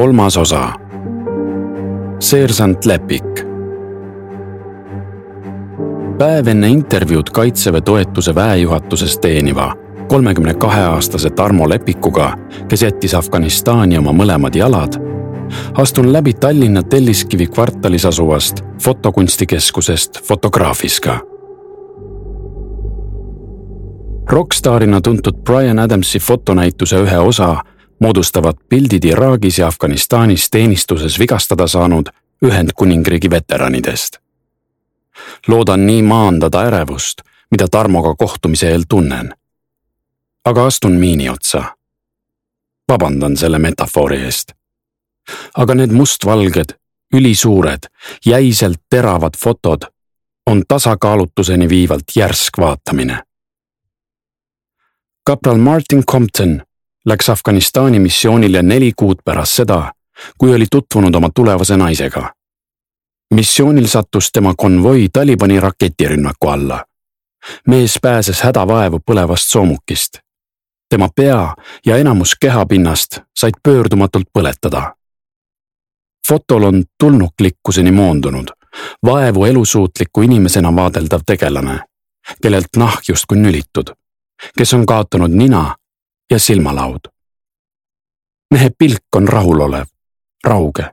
kolmas osa. seersant Lepik. päev enne intervjuud Kaitseväe toetuse väejuhatuses teeniva kolmekümne kahe aastase Tarmo Lepikuga, kes jättis Afganistani oma mõlemad jalad, astun läbi Tallinna Telliskivi kvartalis asuvast fotokunstikeskusest Fotograafiska. Rockstaarina tuntud Brian Adamsi fotonäituse ühe osa moodustavad pildid Iraagis ja Afganistanis teenistuses vigastada saanud Ühendkuningriigi veteranidest. loodan nii maandada ärevust, mida Tarmoga kohtumise eel tunnen. aga astun miini otsa. vabandan selle metafoori eest. aga need mustvalged, ülisuured, jäiselt teravad fotod on tasakaalutuseni viivalt järsk vaatamine. kapral Martin Compton läks Afganistani missioonile neli kuud pärast seda, kui oli tutvunud oma tulevase naisega. missioonil sattus tema konvoi Talibani raketirünnaku alla. mees pääses hädavaevu põlevast soomukist. tema pea ja enamus kehapinnast said pöördumatult põletada. fotol on tulnuklikkuseni moondunud, vaevu elusuutliku inimesena vaadeldav tegelane, kellelt nahk justkui nülitud, kes on kaotanud nina ja silmalaud. mehe pilk on rahulolev, rauge.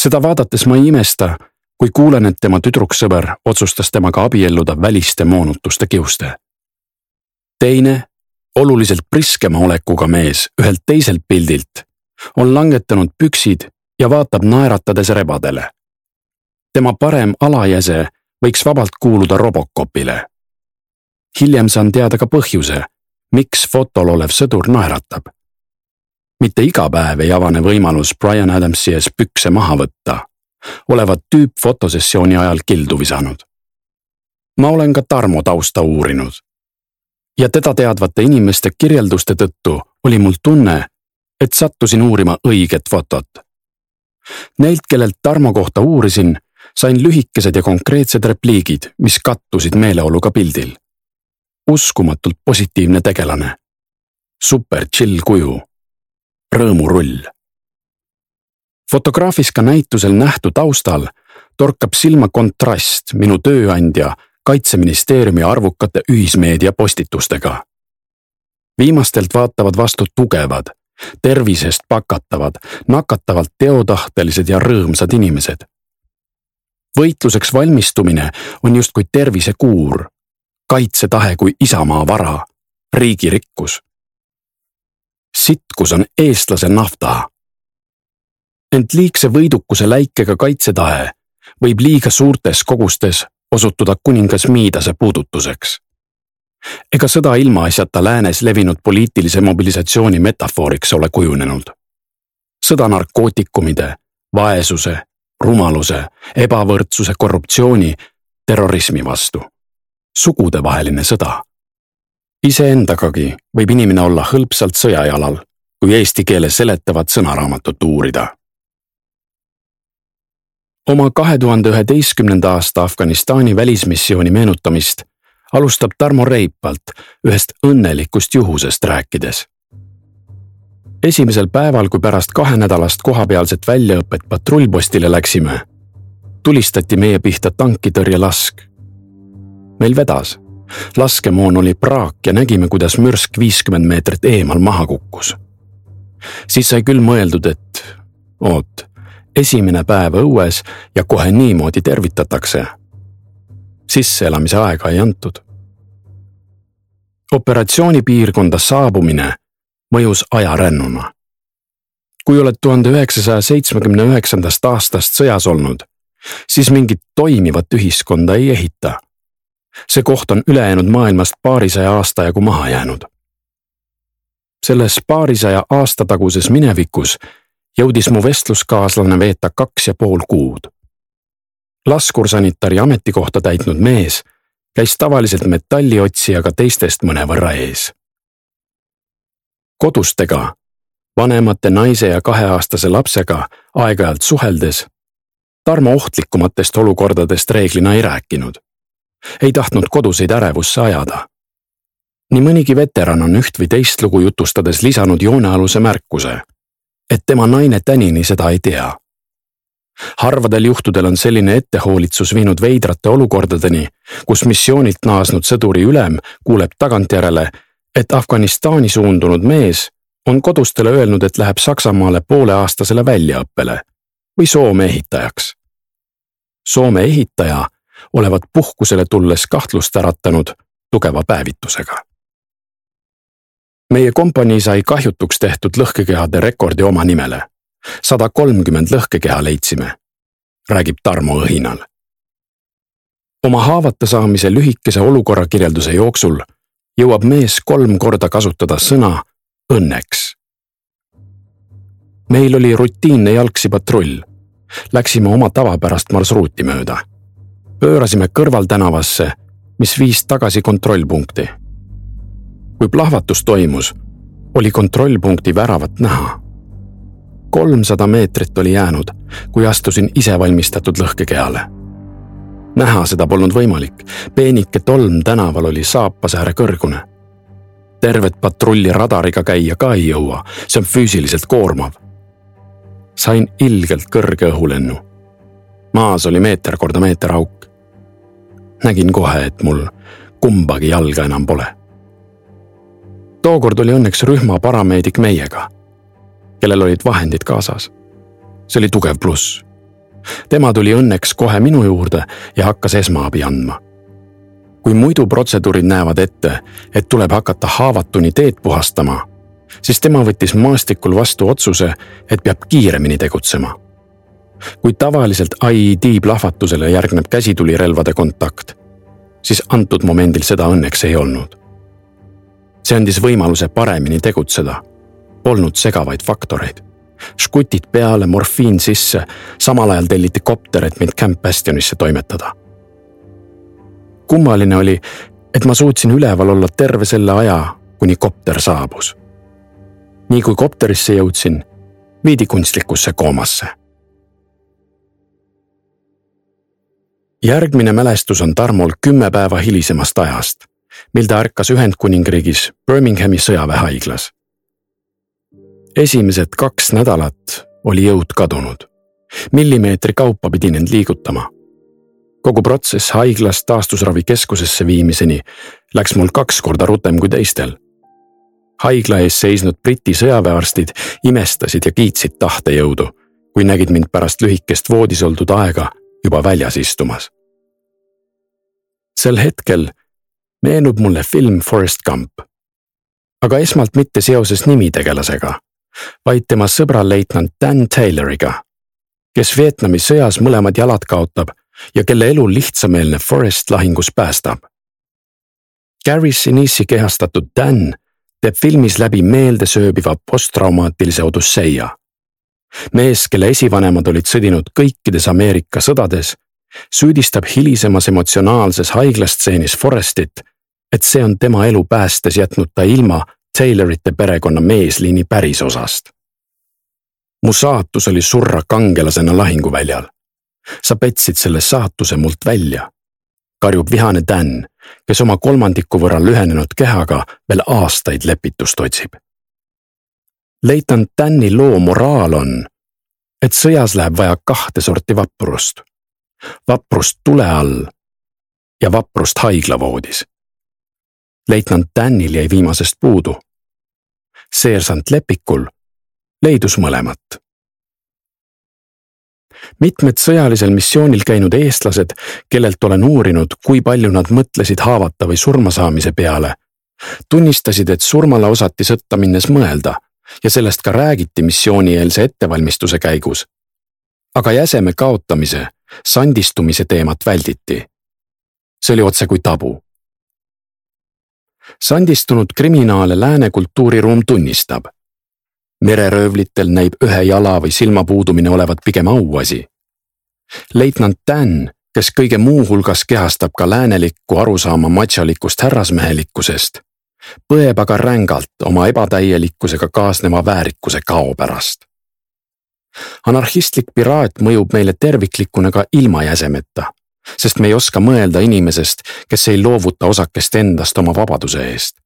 seda vaadates ma ei imesta, kui kuulen, et tema tüdruksõber otsustas temaga abielluda väliste moonutuste kiuste. teine, oluliselt priskema olekuga mees ühelt teiselt pildilt on langetanud püksid ja vaatab naeratades rebadele. tema parem alajäse võiks vabalt kuuluda Robocopile. hiljem saan teada ka põhjuse miks fotol olev sõdur naeratab. mitte iga päev ei avane võimalus Brian Adamsi ees pükse maha võtta. olevat tüüp fotosessiooni ajal kildu visanud. ma olen ka Tarmo tausta uurinud. ja teda teadvate inimeste kirjelduste tõttu oli mul tunne, et sattusin uurima õiget fotot. Neilt, kellelt Tarmo kohta uurisin, sain lühikesed ja konkreetsed repliigid, mis kattusid meeleoluga pildil uskumatult positiivne tegelane. super chill kuju. rõõmurull. Fotograafiska näitusel nähtu taustal torkab silma kontrast minu tööandja kaitseministeeriumi arvukate ühismeedia postitustega. viimastelt vaatavad vastu tugevad, tervisest pakatavad, nakatavalt teotahtelised ja rõõmsad inimesed. võitluseks valmistumine on justkui tervisekuur kaitsetahe kui isamaa vara, riigi rikkus. sitkus on eestlase nafta. ent liigse võidukuse läikega kaitsetahe võib liiga suurtes kogustes osutuda kuningas Miidase puudutuseks. ega sõda ilmaasjata läänes levinud poliitilise mobilisatsiooni metafooriks ole kujunenud. sõda narkootikumide, vaesuse, rumaluse, ebavõrdsuse, korruptsiooni, terrorismi vastu sugudevaheline sõda. iseendagagi võib inimene olla hõlpsalt sõjajalal, kui eesti keele seletavat sõnaraamatut uurida. oma kahe tuhande üheteistkümnenda aasta Afganistani välismissiooni meenutamist alustab Tarmo Reipalt ühest õnnelikust juhusest rääkides. esimesel päeval, kui pärast kahenädalast kohapealset väljaõpet patrullpostile läksime, tulistati meie pihta tankitõrjelask meil vedas. laskemoon oli praak ja nägime, kuidas mürsk viiskümmend meetrit eemal maha kukkus. siis sai küll mõeldud, et oot, esimene päev õues ja kohe niimoodi tervitatakse. sisseelamise aega ei antud. operatsioonipiirkonda saabumine mõjus ajarännuna. kui oled tuhande üheksasaja seitsmekümne üheksandast aastast sõjas olnud, siis mingit toimivat ühiskonda ei ehita see koht on ülejäänud maailmast paarisaja aasta jagu maha jäänud. selles paarisaja aasta taguses minevikus jõudis mu vestluskaaslane veeta kaks ja pool kuud. laskursanitari ametikohta täitnud mees käis tavaliselt metalliotsijaga teistest mõnevõrra ees. kodustega, vanemate naise ja kaheaastase lapsega aeg-ajalt suheldes Tarmo ohtlikumatest olukordadest reeglina ei rääkinud ei tahtnud koduseid ärevusse ajada. nii mõnigi veteran on üht või teist lugu jutustades lisanud joonealuse märkuse. et tema naine tänini seda ei tea. harvadel juhtudel on selline ettehoolitsus viinud veidrate olukordadeni, kus missioonilt naasnud sõduri ülem kuuleb tagantjärele, et Afganistani suundunud mees on kodustele öelnud, et läheb Saksamaale pooleaastasele väljaõppele või Soome ehitajaks. Soome ehitaja olevat puhkusele tulles kahtlust äratanud tugeva päevitusega. meie kompanii sai kahjutuks tehtud lõhkekehade rekordi oma nimele. sada kolmkümmend lõhkekeha leidsime, räägib Tarmo õhinal. oma haavata saamise lühikese olukorrakirjelduse jooksul jõuab mees kolm korda kasutada sõna õnneks. meil oli rutiinne jalgsi patrull. Läksime oma tavapärast marsruuti mööda. Pöörasime kõrvaltänavasse, mis viis tagasi kontrollpunkti. kui plahvatus toimus, oli kontrollpunkti väravat näha. kolmsada meetrit oli jäänud, kui astusin isevalmistatud lõhkekehale näha seda polnud võimalik, peenike tolm tänaval oli saapasääre kõrgune tervet patrulli radariga käia ka ei jõua, see on füüsiliselt koormav. sain ilgelt kõrge õhulennu. maas oli meeter korda meeter auk. Nägin kohe, et mul kumbagi jalga enam pole. tookord oli õnneks rühma parameedik meiega, kellel olid vahendid kaasas. see oli tugev pluss. tema tuli õnneks kohe minu juurde ja hakkas esmaabi andma kui muidu protseduurid näevad ette, et tuleb hakata haavatuni teed puhastama, siis tema võttis maastikul vastu otsuse, et peab kiiremini tegutsema. Kui tavaliselt IED plahvatusele järgneb käsitulirelvade kontakt, siis antud momendil seda õnneks ei olnud. see andis võimaluse paremini tegutseda. Polnud segavaid faktoreid. škutid peale, morfiin sisse, samal ajal telliti kopter, et mind Camp Bastionisse toimetada kummaline oli, et ma suutsin üleval olla terve selle aja, kuni kopter saabus. nii kui kopterisse jõudsin, viidi kunstlikusse koomasse. Järgmine mälestus on Tarmol kümme päeva hilisemast ajast, mil ta ärkas Ühendkuningriigis Birminghami sõjaväehaiglas. esimesed kaks nädalat oli jõud kadunud. millimeetri kaupa pidin end liigutama kogu protsess haiglast taastusravikeskusesse viimiseni läks mul kaks korda rutem kui teistel. haigla ees seisnud Briti sõjaväearstid imestasid ja kiitsid tahtejõudu, kui nägid mind pärast lühikest voodis oldud aega juba väljas istumas. sel hetkel meenub mulle film Forest Gump. aga esmalt mitte seoses nimitegelasega, vaid tema sõbra leitnant Dan Tayloriga, kes Vietnami sõjas mõlemad jalad kaotab ja kelle elu lihtsameelne Forest lahingus päästab. Gary Sinisi kehastatud Dan teeb filmis läbi meeldesööbiva posttraumaatilise odüsseia. Mees, kelle esivanemad olid sõdinud kõikides Ameerika sõdades, süüdistab hilisemas emotsionaalses haiglastseenis Forestit, et see on tema elu päästes jätnud ta ilma Taylorite perekonna meesliini pärisosast. mu saatus oli surra kangelasena lahinguväljal sa petsid selle saatuse mult välja. karjub vihane Dan, kes oma kolmandiku võrra lühenenud kehaga veel aastaid lepitust otsib. Leitnant Dani loo moraal on, et sõjas läheb vaja kahte sorti vaprust. vaprust tule all ja vaprust haiglavoodis. leitnant Danil jäi viimasest puudu. seersant Lepikul leidus mõlemat mitmed sõjalisel missioonil käinud eestlased, kellelt olen uurinud, kui palju nad mõtlesid haavata või surma saamise peale, tunnistasid, et surmale osati sõtta minnes mõelda ja sellest ka räägiti missioonieelse ettevalmistuse käigus. aga jäseme kaotamise, sandistumise teemat välditi. see oli otsekui tabu. sandistunud kriminaale lääne kultuuriruum tunnistab mereröövlitel näib ühe jala või silma puudumine olevat pigem auasi. leitnant Dan, kes kõige muu hulgas kehastab ka läänelikku arusaama matšalikust härrasmehelikkusest, põeb aga rängalt oma ebatäielikkusega kaasneva väärikuse kao pärast. anarhistlik piraat mõjub meile terviklikuna ka ilma jäsemeta, sest me ei oska mõelda inimesest, kes ei loovuta osakest endast oma vabaduse eest.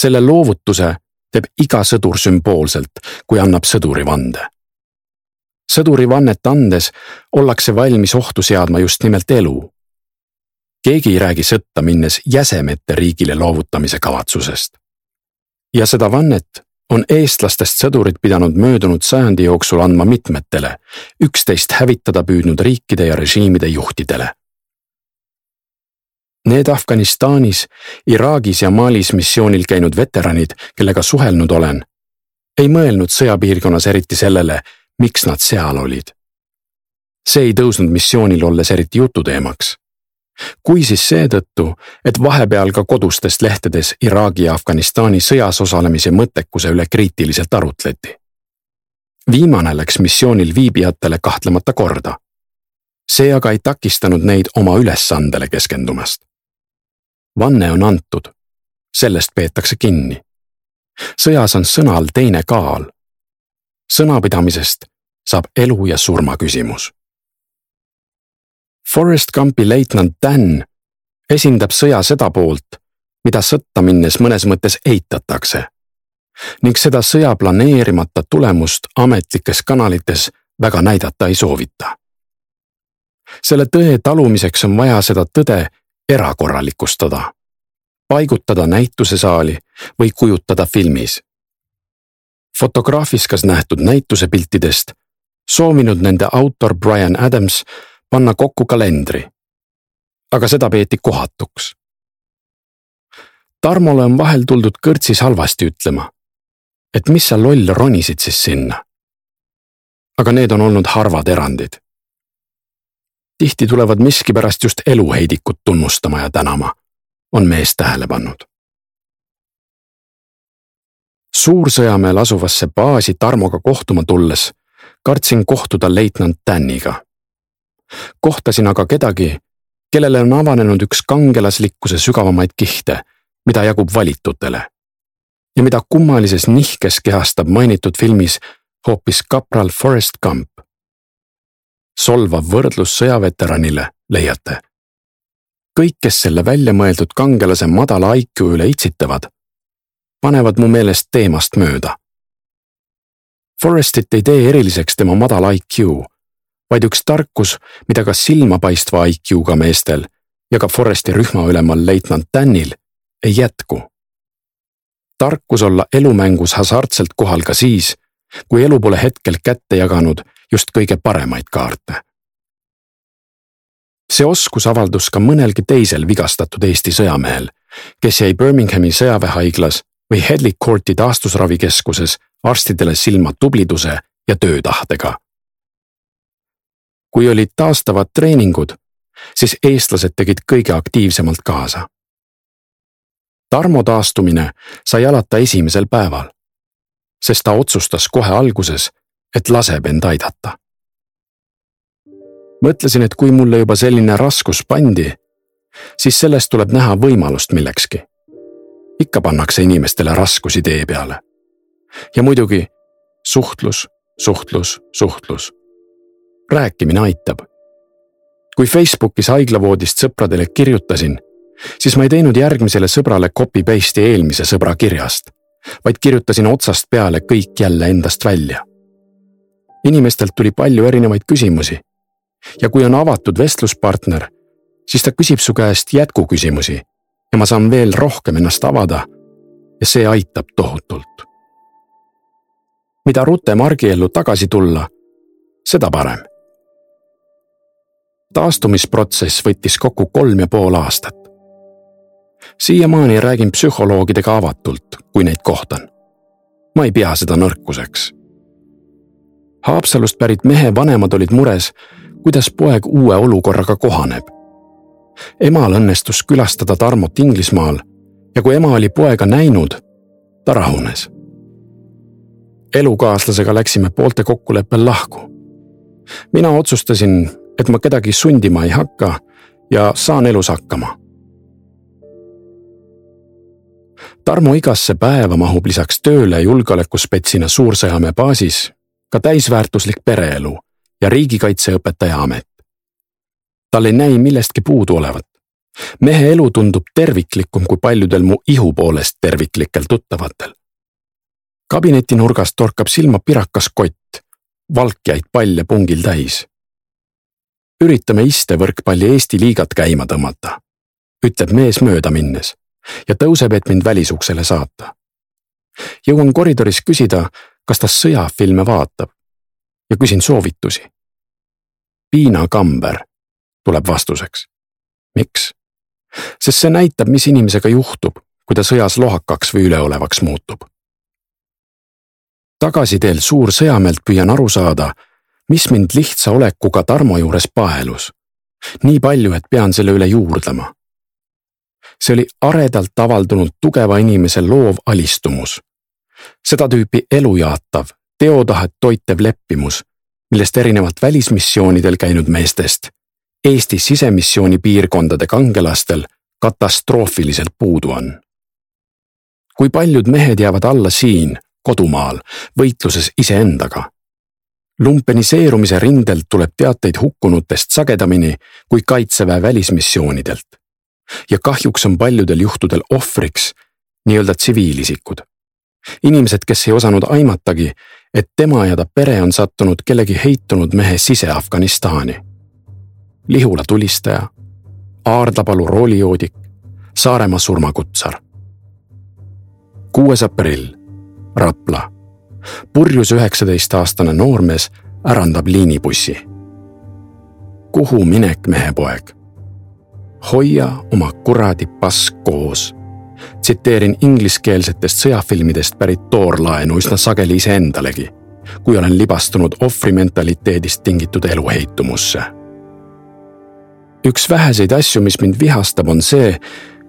selle loovutuse teeb iga sõdur sümboolselt, kui annab sõdurivande. sõdurivannet andes ollakse valmis ohtu seadma just nimelt elu. Keegi ei räägi sõtta minnes jäsemete riigile loovutamise kavatsusest. ja seda vannet on eestlastest sõdurid pidanud möödunud sajandi jooksul andma mitmetele, üksteist hävitada püüdnud riikide ja režiimide juhtidele Need Afganistanis, Iraagis ja Malis missioonil käinud veteranid, kellega suhelnud olen, ei mõelnud sõjapiirkonnas eriti sellele, miks nad seal olid. see ei tõusnud missioonil olles eriti jututeemaks. Kui siis seetõttu, et vahepeal ka kodustest lehtedes Iraagi ja Afganistani sõjas osalemise mõttekuse üle kriitiliselt arutleti. viimane läks missioonil viibijatele kahtlemata korda see aga ei takistanud neid oma ülesandele keskendumast vanne on antud, sellest peetakse kinni. sõjas on sõnal teine kaal. sõnapidamisest saab elu ja surma küsimus. Forest Gumpi leitnant Dan esindab sõja seda poolt, mida sõtta minnes mõnes mõttes eitatakse ning seda sõja planeerimata tulemust ametlikes kanalites väga näidata ei soovita. selle tõe talumiseks on vaja seda tõde erakorralikustada, paigutada näitusesaali või kujutada filmis. fotograafiskas nähtud näitusepiltidest soovinud nende autor Brian Adams panna kokku kalendri. aga seda peeti kohatuks. Tarmole on vahel tuldud kõrtsis halvasti ütlema, et mis sa loll ronisid siis sinna. aga need on olnud harvad erandid tihti tulevad miskipärast just eluheidikut tunnustama ja tänama, on mees tähele pannud. Suursõjamäel asuvasse baasi Tarmoga kohtuma tulles kartsin kohtuda leitnant Daniga. Kohtasin aga kedagi, kellele on avanenud üks kangelaslikkuse sügavamaid kihte, mida jagub valitutele ja mida kummalises nihkes kehastab mainitud filmis hoopis kapral Forrest Gump solvav võrdlus sõjaveteranile, leiate. kõik, kes selle väljamõeldud kangelase madala IQ üle itsitavad, panevad mu meelest teemast mööda. Forestit ei tee eriliseks tema madal IQ, vaid üks tarkus, mida ka silmapaistva IQ-ga meestel ja ka Foresti rühmaülemal leitnant Danil ei jätku. tarkus olla elumängus hasartselt kohal ka siis, kui elu pole hetkel kätte jaganud just kõige paremaid kaarte. see oskus avaldus ka mõnelgi teisel vigastatud Eesti sõjamehel, kes jäi Birminghami sõjaväehaiglas või Headley Courti taastusravikeskuses arstidele silma tubliduse ja töötahtega. Kui olid taastavad treeningud, siis eestlased tegid kõige aktiivsemalt kaasa. Tarmo taastumine sai alata esimesel päeval, sest ta otsustas kohe alguses et laseb end aidata. mõtlesin, et kui mulle juba selline raskus pandi, siis sellest tuleb näha võimalust millekski. ikka pannakse inimestele raskusi tee peale. ja muidugi suhtlus, suhtlus, suhtlus. Rääkimine aitab. kui Facebookis haiglavoodist sõpradele kirjutasin, siis ma ei teinud järgmisele sõbrale copy paste'i eelmise sõbra kirjast, vaid kirjutasin otsast peale kõik jälle endast välja inimestelt tuli palju erinevaid küsimusi. ja kui on avatud vestluspartner, siis ta küsib su käest jätkuküsimusi ja ma saan veel rohkem ennast avada. ja see aitab tohutult. mida rutem argiellu tagasi tulla, seda parem. Taastumisprotsess võttis kokku kolm ja pool aastat. siiamaani räägin psühholoogidega avatult, kui neid kohtan. ma ei pea seda nõrkuseks Haapsalust pärit mehe vanemad olid mures, kuidas poeg uue olukorraga kohaneb. emal õnnestus külastada Tarmot Inglismaal ja kui ema oli poega näinud, ta rahunes. elukaaslasega läksime poolte kokkuleppel lahku. mina otsustasin, et ma kedagi sundima ei hakka ja saan elus hakkama. Tarmo igasse päeva mahub lisaks tööle julgeolekuspetsina Suur-Sõjamäe baasis ka täisväärtuslik pereelu ja riigikaitseõpetaja amet. tal ei näi millestki puudu olevat. mehe elu tundub terviklikum kui paljudel mu ihu poolest terviklikel tuttavatel. kabineti nurgast torkab silma pirakas kott, valkjaid palle pungil täis. Üritame istevõrkpalli Eesti liigat käima tõmmata, ütleb mees mööda minnes ja tõuseb, et mind välisuksele saata. jõuan koridoris küsida, kas ta sõjafilme vaatab ja küsin soovitusi. Piina Kamber tuleb vastuseks. miks? sest see näitab, mis inimesega juhtub, kui ta sõjas lohakaks või üleolevaks muutub. tagasiteel Suur-Sõjamäelt püüan aru saada, mis mind lihtsa olekuga Tarmo juures paelus. nii palju, et pean selle üle juurdlema. see oli aredalt avaldunud tugeva inimese loov alistumus. seda tüüpi elujaatav, teotahet toitev leppimus, millest erinevalt välismissioonidel käinud meestest Eesti sisemissiooni piirkondade kangelastel katastroofiliselt puudu on. kui paljud mehed jäävad alla siin, kodumaal, võitluses iseendaga. Lumpeniseerumise rindelt tuleb teateid hukkunutest sagedamini kui kaitseväe välismissioonidelt. ja kahjuks on paljudel juhtudel ohvriks nii-öelda tsiviilisikud. inimesed, kes ei osanud aimatagi, et tema ja ta pere on sattunud kellegi heitunud mehe sise-Afganistani Lihula tulistaja, Aardlapalu roolijoodik, Saaremaa surmakutsar. kuues aprill, Rapla. Purjus üheksateistaastane noormees ärandab liinibussi. kuhu minek, mehepoeg? hoia oma kuradi pask koos. tsiteerin ingliskeelsetest sõjafilmidest pärit toorlaenu üsna sageli iseendalegi, kui olen libastunud ohvrimentaliteedist tingitud eluheitumusse üks väheseid asju, mis mind vihastab, on see,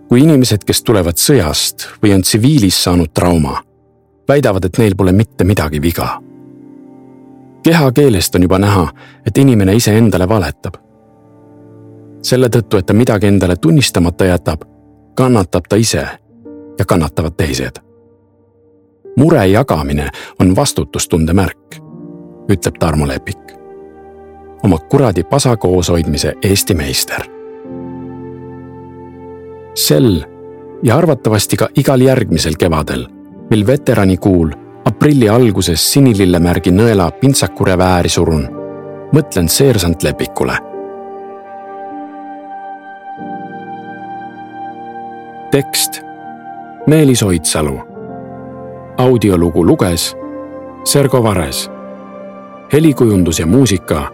kui inimesed, kes tulevad sõjast või on tsiviilis saanud trauma, väidavad, et neil pole mitte midagi viga. kehakeelest on juba näha, et inimene iseendale valetab. selle tõttu, et ta midagi endale tunnistamata jätab, kannatab ta ise ja kannatavad teised. mure jagamine on vastutustunde märk, ütleb Tarmo Lepik oma kuradi pasa kooshoidmise Eesti meister. sel ja arvatavasti ka igal järgmisel kevadel, mil veteranikuul aprilli alguses sinilillemärgi nõela pintsakure vääri surun, mõtlen seersant Lepikule. tekst Meelis Oidsalu. audiolugu luges Sergo Vares. helikujundus ja muusika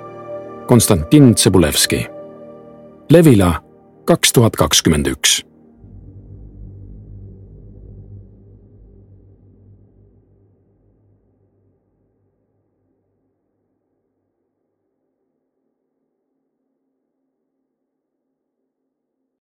Konstantin Tsõbulevski. Levila kaks tuhat kakskümmend üks